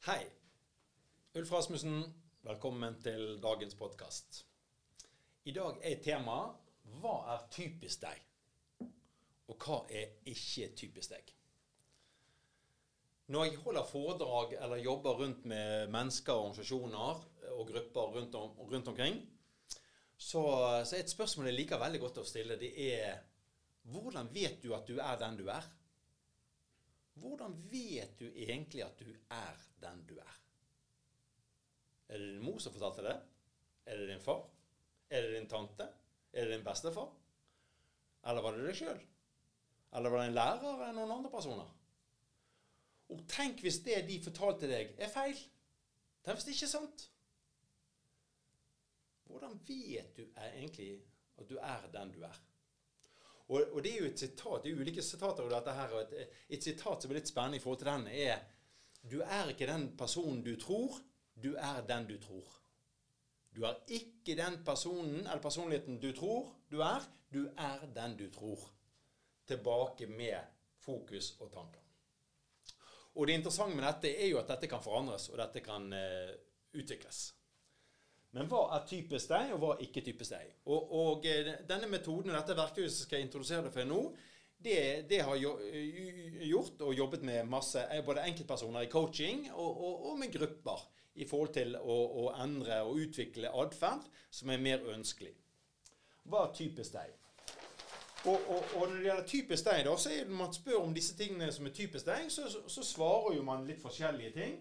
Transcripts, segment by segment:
Hei. Ulf Rasmussen, velkommen til dagens podkast. I dag er temaet Hva er typisk deg? Og hva er ikke typisk deg? Når jeg holder foredrag eller jobber rundt med mennesker, organisasjoner og grupper rundt, om, rundt omkring, så, så er et spørsmål jeg liker veldig godt å stille, det er Hvordan vet du at du er den du er? Hvordan vet du egentlig at du er den du er? Er det din mor som fortalte det? Er det din far? Er det din tante? Er det din bestefar? Eller var det deg sjøl? Eller var det en lærer eller noen andre personer? Og tenk hvis det de fortalte deg, er feil. Tenk hvis det ikke er sant. Hvordan vet du egentlig at du er den du er? Og, og, det er jo et sitat, det er ulike sitater av dette her, et, et, sitat som er litt spennende i forhold til den, er Du er ikke den personen du tror, du er den du tror. Du er ikke den personen eller personligheten du tror du er, du er den du tror. Tilbake med fokus og tanker. Og det interessante med dette er jo at dette kan forandres, og dette kan uh, utvikles. Men hva er typisk deg, og hva er ikke typisk deg? Og, og eh, denne metoden og dette verktøyet som skal jeg introdusere deg for nå, det, det, har gjort og jobbet med masse, eh, både enkeltpersoner i coaching og, og, og med grupper i forhold til å, å endre og utvikle atferd som er mer ønskelig. Hva er typisk deg? Og, og, og, når det gjelder typisk deg, da, så er det, man spør om disse tingene som er typisk deg, så, så, så svarer jo man litt forskjellige ting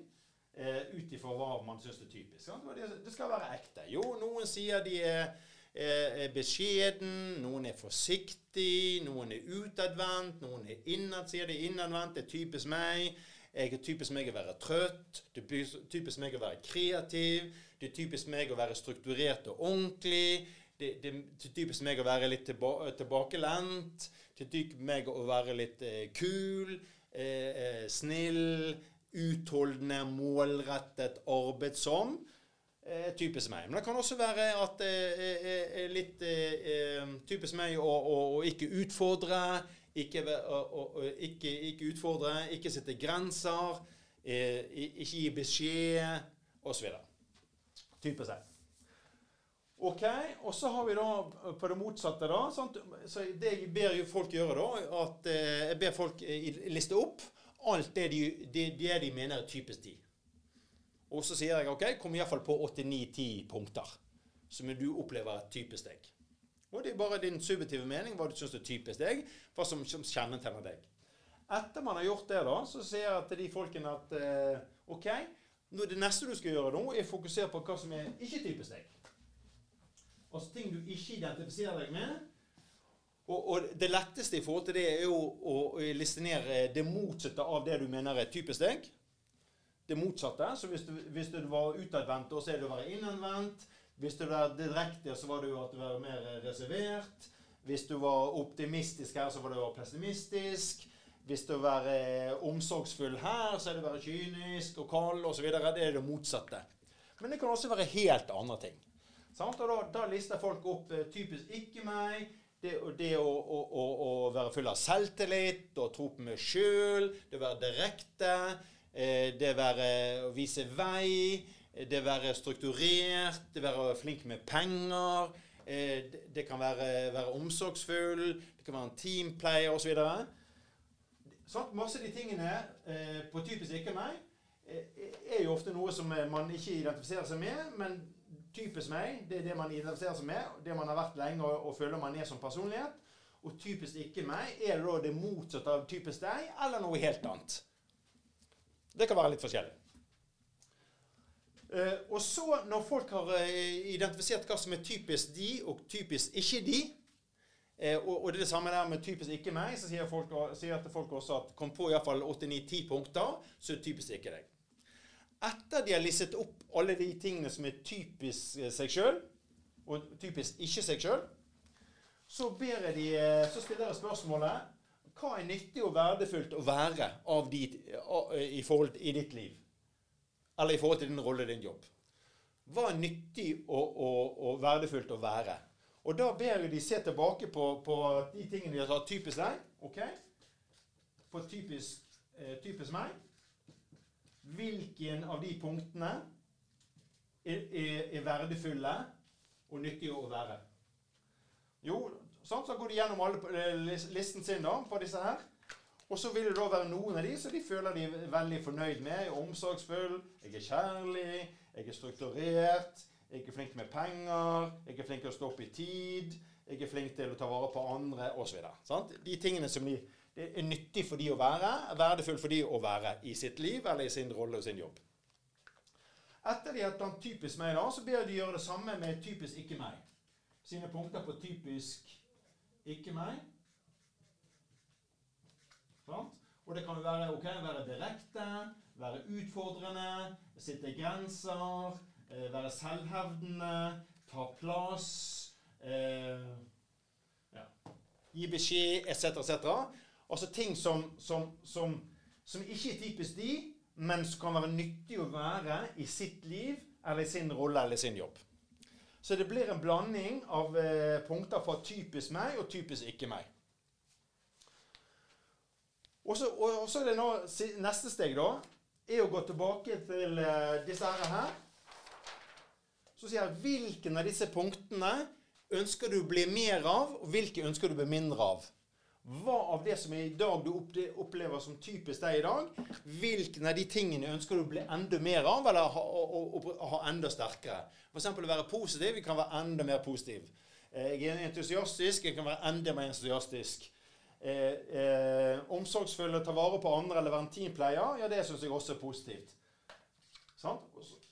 eh, ut ifra hva man syns er typisk. Det, det, skal være ekte. Jo, noen sier de er, er, er beskjeden, noen er forsiktig, noen er utadvendt, noen er innad, sier de innadvendt. Det er typisk meg. Jeg er typisk meg å være trøtt. Det er typisk meg å være kreativ. Det er typisk meg å være strukturert og ordentlig. Det, det, det er typisk meg å være litt tilba tilbakelent. Det er typisk meg å være litt eh, kul, eh, eh, snill, utholdende, målrettet, arbeidsom. Eh, typisk meg. Men det kan også være at eh, eh, litt eh, typisk meg å, å, å ikke utfordre, ikke, å, ikke, ikke, utfordre, ikke sette grenser, eh, ikke gi beskjed, osv. Typisk meg Ok, Og så har vi da på det motsatte, da sant? Så det jeg ber folk gjøre, da, at eh, jeg ber folk liste opp alt det de, det, det de mener er typisk de. Og så sier jeg OK, kom iallfall på 8-9-10 punkter som du opplever er typisk deg. Og det er bare din subjektive mening, hva du syns er typisk deg, hva som, som kjennetegner deg. Etter man har gjort det, da, så sier jeg til de folkene at eh, OK, nå, det neste du skal gjøre nå, er å fokusere på hva som er ikke typisk deg. Altså ting du ikke identifiserer deg med, og, og, Det letteste i forhold til det er jo å, å liste ned det motsatte av det du mener er typisk deg. Det motsatte. Så hvis du, hvis du var utadvendt, så er det å være innadvendt. Hvis du var direkte, så var det jo at du var mer reservert. Hvis du var optimistisk her, så var det å være pessimistisk. Hvis du var eh, omsorgsfull her, så er det å være kynisk og kald osv. Det er det motsatte. Men det kan også være helt andre ting. Sant? Og da, da lister folk opp eh, typisk ikke meg, det, det å, å, å, å, være full av selvtillit og tro på meg sjøl, det å være direkte, eh, det å være, å vise vei, det å være strukturert, det å være flink med penger, eh, det kan være, være omsorgsfull, det kan være en teamplayer osv. Sånn, masse av de tingene eh, på typisk ikke meg er jo ofte noe som man ikke identifiserer seg med, men typisk meg, det er det man identifiserer seg med, det man har vært lenge og, og føler man er som personlighet. Og typisk ikke meg, er det da det motsatte av typisk deg, eller noe helt annet? Det kan være litt forskjellig. Uh, og så, når folk har uh, identifisert hva som er typisk de, og typisk ikke de, uh, og, og, det er det samme der med typisk ikke meg, så sier, folk, sier folk også at kom på iallfall 8-9-10 punkter, så er typisk ikke deg etter de har listet opp alle de tingene som er typisk eh, seg sjøl, og typisk ikke seg sjøl, så, de, eh, så, stiller jeg spørsmålet hva er nyttig og verdifullt å være de, i, forhold, i ditt liv? Eller i forhold til din rolle, din jobb. Hva er nyttig og, og, og verdifullt å være? Og da ber jeg de se tilbake på, på de tingene de har tatt typisk deg. ok? På typisk, eh, typisk meg. Hvilken av de punktene er, er, er verdifulle og nyttige å være. Jo, sånn, så går de gjennom alle eh, listen sin da, på disse her. Og så vil det da være noen av de som de føler de er veldig fornøyd med. Jeg er omsorgsfull, jeg er kjærlig, jeg er strukturert, jeg er flink med penger, jeg er flink til å stå opp i tid, jeg er flink til å ta vare på andre osv. De tingene som de, er nyttig for de å være, er verdifull for de å være i sitt liv eller i sin rolle og sin jobb. Etter de at han typisk meg, da, så ber de gjøre det samme med typisk ikke meg. Sine punkter på typisk ikke meg. Og det kan være, okay, være direkte, være utfordrende, sitte grenser, eh, være selvhevdende, ta plass eh, ja. Gi beskjed, etc., etc. Altså ting som, som, som, som, ikke er typisk de, men som kan være nyttig å være i sitt liv eller i sin rolle eller i sin jobb. Så det blir en blanding av eh, punkter fra typisk meg og typisk ikke meg. Og så, er det nå, Neste steg da, er å gå tilbake til eh, disse her. Så sier jeg hvilken av disse punktene ønsker du å bli mer av, og hvilke ønsker du å bli mindre av? Hva av det som i dag du opplever som typisk deg i dag, hvilken av de tingene ønsker du å bli enda mer av, eller ha, å, å, ha enda sterkere? F.eks. å være positiv. Vi kan være enda mer positiv. Eh, jeg er entusiastisk. Jeg kan være enda mer entusiastisk eh, eh, omsorgsfulle, ta vare på andre eller være en teampleier, ja, det syns jeg også er positivt. Så,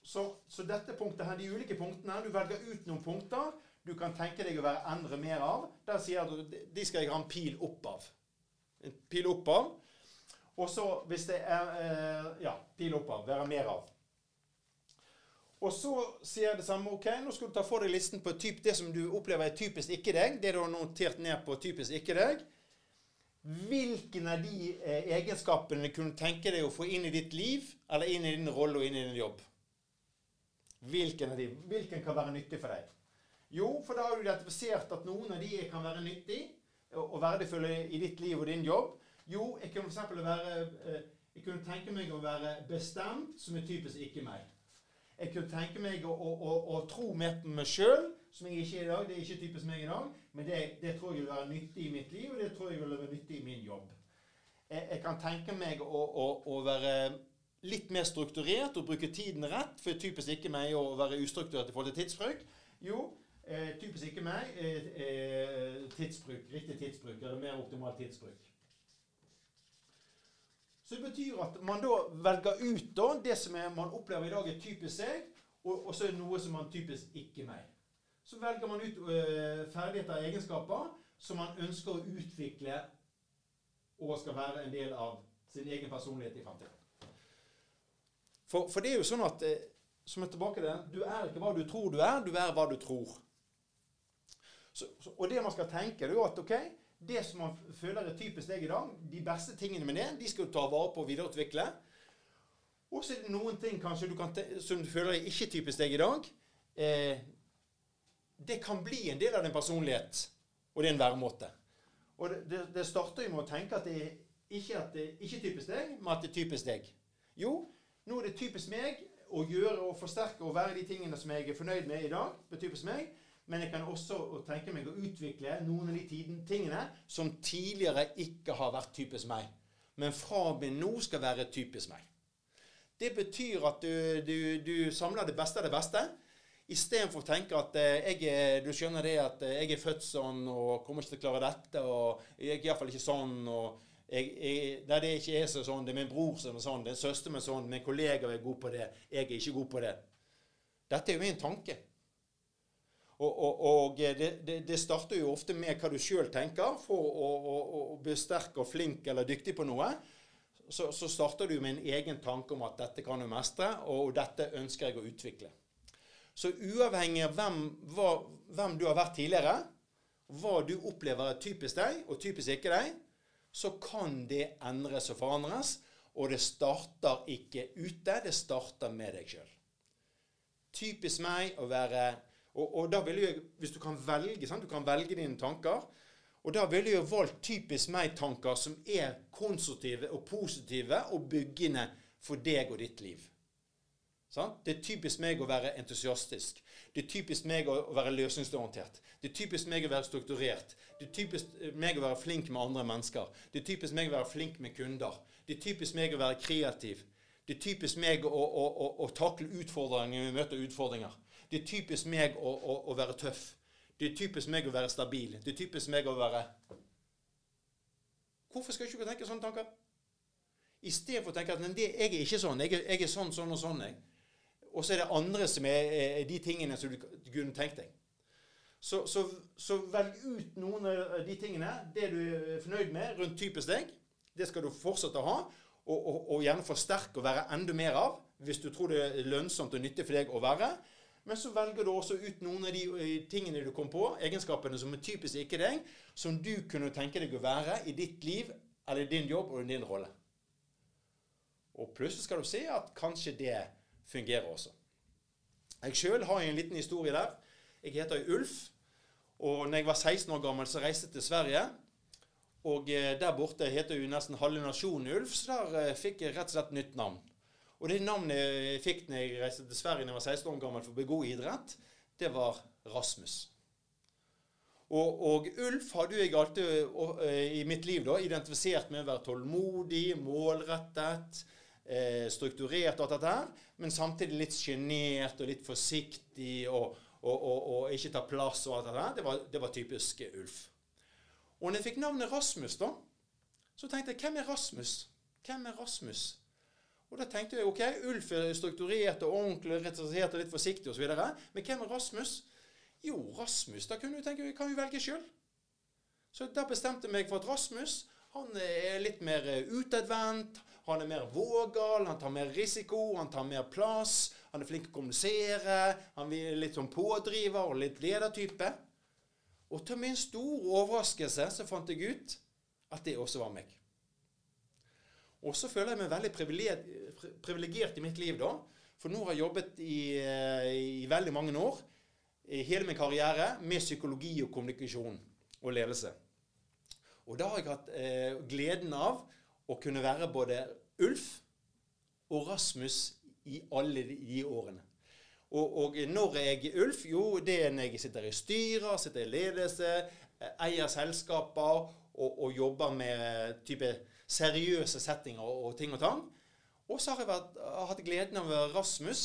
så, så, dette punktet her, de ulike punktene, du velger ut noen punkter du kan tenke deg å være endre mer av. Der sier du de skal jeg ha en pil opp av. En pil opp av. Og så hvis det er eh, Ja, pil opp av. Være mer av. Og så sier jeg det samme. ok, Nå skal du ta for deg listen på typ, det som du opplever er typisk ikke deg. Det du har notert ned på typisk ikke deg. Hvilken av de eh, egenskapene kunne tenke deg å få inn i ditt liv, eller inn i din rolle og inn i din jobb? Hvilken av de? Hvilken kan være nyttig for deg? Jo, for da har du identifisert at noen av de kan være nyttig og verdifulle i ditt liv og din jobb. Jo, jeg kunne f.eks. være eh, Jeg kunne tenke meg å være bestemt, som er typisk ikke meg. Jeg kunne tenke meg å, å, å, å tro mer på meg sjøl, som jeg ikke er i dag. Det er ikke typisk meg i dag, men det, det, tror jeg vil være nyttig i mitt liv, og det tror jeg vil være nyttig i min jobb. Jeg, jeg kan tenke meg å, å, være litt mer strukturert og bruke tiden rett, for typisk ikke meg å være ustrukturert i forhold til tidsbruk. Jo, eh, typisk ikke meg eh, eh, tidsbruk, riktig tidsbruk, eller mer optimal tidsbruk. Så det betyr at man da velger ut da, det som er, man opplever i dag er typisk seg, og, og så er det noe som man typisk ikke meg så velger man ut øh, ferdigheter og egenskaper som man ønsker å utvikle og skal være en del av sin egen personlighet i fremtiden. For, for, det er jo sånn at eh, som er tilbake til Du er ikke hva du tror du er, du er hva du tror. Så, så, og det man skal tenke, er jo at ok, det som man føler er typisk deg i dag, de beste tingene med det, de skal du ta vare på og videreutvikle. Og så er det noen ting kanskje du kan som du føler er ikke typisk deg i dag. Eh, det kan bli en del av din personlighet og det er en væremåte. Og det, det, det starter jo med å tenke at det ikke at det ikke er typisk deg, men at det er typisk deg. Jo, nå er det typisk meg å gjøre og forsterke og være de tingene som jeg er fornøyd med i dag. Det er typisk meg. Men jeg kan også tenke meg å utvikle noen av de tingene som tidligere ikke har vært typisk meg. Men fra og med nå skal være typisk meg. Det betyr at du, du, du samler det beste av det beste. Istedenfor å tenke at eh, jeg du skjønner det at eh, jeg er født sånn og kommer ikke til å klare dette, og jeg er iallfall ikke sånn. og jeg, jeg, det er ikke er sånn, det er min bror som er sånn, det er en søster er sånn, min kollega er god på det, jeg er ikke god på det. Dette er jo min tanke. Og, og, og det, det, det, starter jo ofte med hva du sjøl tenker. For å, å, å, bli sterk og flink eller dyktig på noe, så, så starter du med en egen tanke om at dette kan du mestre, og dette ønsker jeg å utvikle. Så uavhengig av hvem, hva, hvem, du har vært tidligere, hva du opplever er typisk deg, og typisk ikke deg, så kan det endres og forandres. Og det starter ikke ute, det starter med deg sjøl. Typisk meg å være og, og, da vil jeg, Hvis du kan velge sant? du kan velge dine tanker. Og da ville jeg valgt typisk meg-tanker som er konstruktive og positive og byggende for deg og ditt liv. Sant? Det er typisk meg å være entusiastisk. Det er typisk meg å være løsningsorientert. Det er typisk meg å være strukturert. Det er typisk meg å være flink med andre mennesker. Det er typisk meg å være flink med kunder. Det er typisk meg å være kreativ. Det er typisk meg å, å, å, å takle utfordringer vi møter utfordringer. Det er typisk meg å, være tøff. Det er typisk meg å være stabil. Det er typisk meg å være Hvorfor skal ikke tenke sånne tanker? I stedet for å tenke at det, jeg er ikke sånn. Jeg er, jeg er sånn, sånn og sånn. jeg. Og så er det andre som er, er de tingene som du kunne tenkt deg. Så, så, så, velg ut noen av de tingene, det du er fornøyd med rundt typisk deg. Det skal du fortsette å ha, og, og, og gjerne forsterke og være enda mer av hvis du tror det er lønnsomt og nyttig for deg å være. Men så velger du også ut noen av de eh, tingene du kom på, egenskapene som er typisk ikke deg, som du kunne tenke deg å være i ditt liv eller din jobb og din rolle. Og plutselig skal du se at kanskje det fungerer også. Jeg sjøl har en liten historie der. Jeg heter Ulf. Og når jeg var 16 år gammel, så reiste jeg til Sverige. Og eh, der borte heter jo nesten halve nasjonen Ulf, så der eh, fikk jeg rett og slett nytt navn. Og det navnet jeg fikk når jeg reiste til Sverige da jeg var 16 år gammel for å begå idrett, det var Rasmus. Og, og, Ulf hadde jeg alltid uh, i mitt liv da, identifisert med å være tålmodig, målrettet, eh, strukturert, og alt dette her, men samtidig litt sjenert og litt forsiktig og, og, og, og, ikke ta plass og alt dette her. Det var, det var typisk Ulf. Og når jeg fikk navnet Rasmus, da, så tenkte jeg hvem er Rasmus? Hvem er Rasmus? Og da tenkte jeg ok, Ulf er strukturert og ordentlig, retrasert og litt forsiktig osv. Men hvem er Rasmus? Jo, Rasmus. Da kunne du tenke, kan vi velge sjøl. Så da bestemte jeg meg for at Rasmus han er litt mer utadvendt. Han er mer vågal, han tar mer risiko, han tar mer plass. Han er flink til å kommunisere. Han er litt sånn pådriver og litt ledertype. Og til min store overraskelse så fant jeg ut at det også var meg. Og så føler jeg meg veldig privilegert i mitt liv, da. For nå har jeg jobbet i, eh, i veldig mange år, i hele min karriere, med psykologi og kommunikasjon og ledelse. Og da har jeg hatt eh, gleden av å kunne være både Ulf og Rasmus i alle de årene. Og, og når jeg er Ulf? Jo, det er når jeg sitter i styrer, sitter i ledelse, eier selskaper og, og jobber med type seriøse settinger og, ting og tang. Og så har jeg vært, hatt gleden av å være Rasmus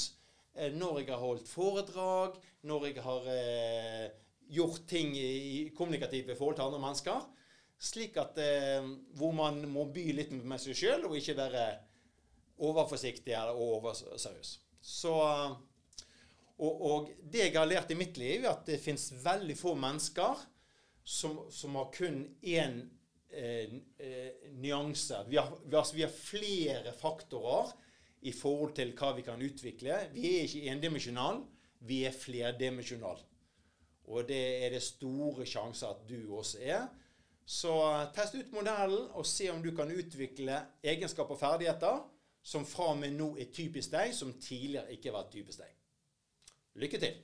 eh, når jeg har holdt foredrag, når jeg har eh, gjort ting i kommunikative forhold til andre mennesker. Slik at eh, Hvor man må by litt med seg sjøl, og ikke være overforsiktig eller overseriøs. Så og, og, det jeg har lært i mitt liv, er at det fins veldig få mennesker som, som har kun én eh, eh, nyanse. Vi har, vi, har, vi har, flere faktorer i forhold til hva vi kan utvikle. Vi er ikke endimensjonale, vi er flerdimensjonale. Og det er det store sjanser at du også er. Så test ut modellen og se om du kan utvikle egenskaper og ferdigheter som fra og med nå er typisk deg, som tidligere ikke var typisk deg. Lykke til!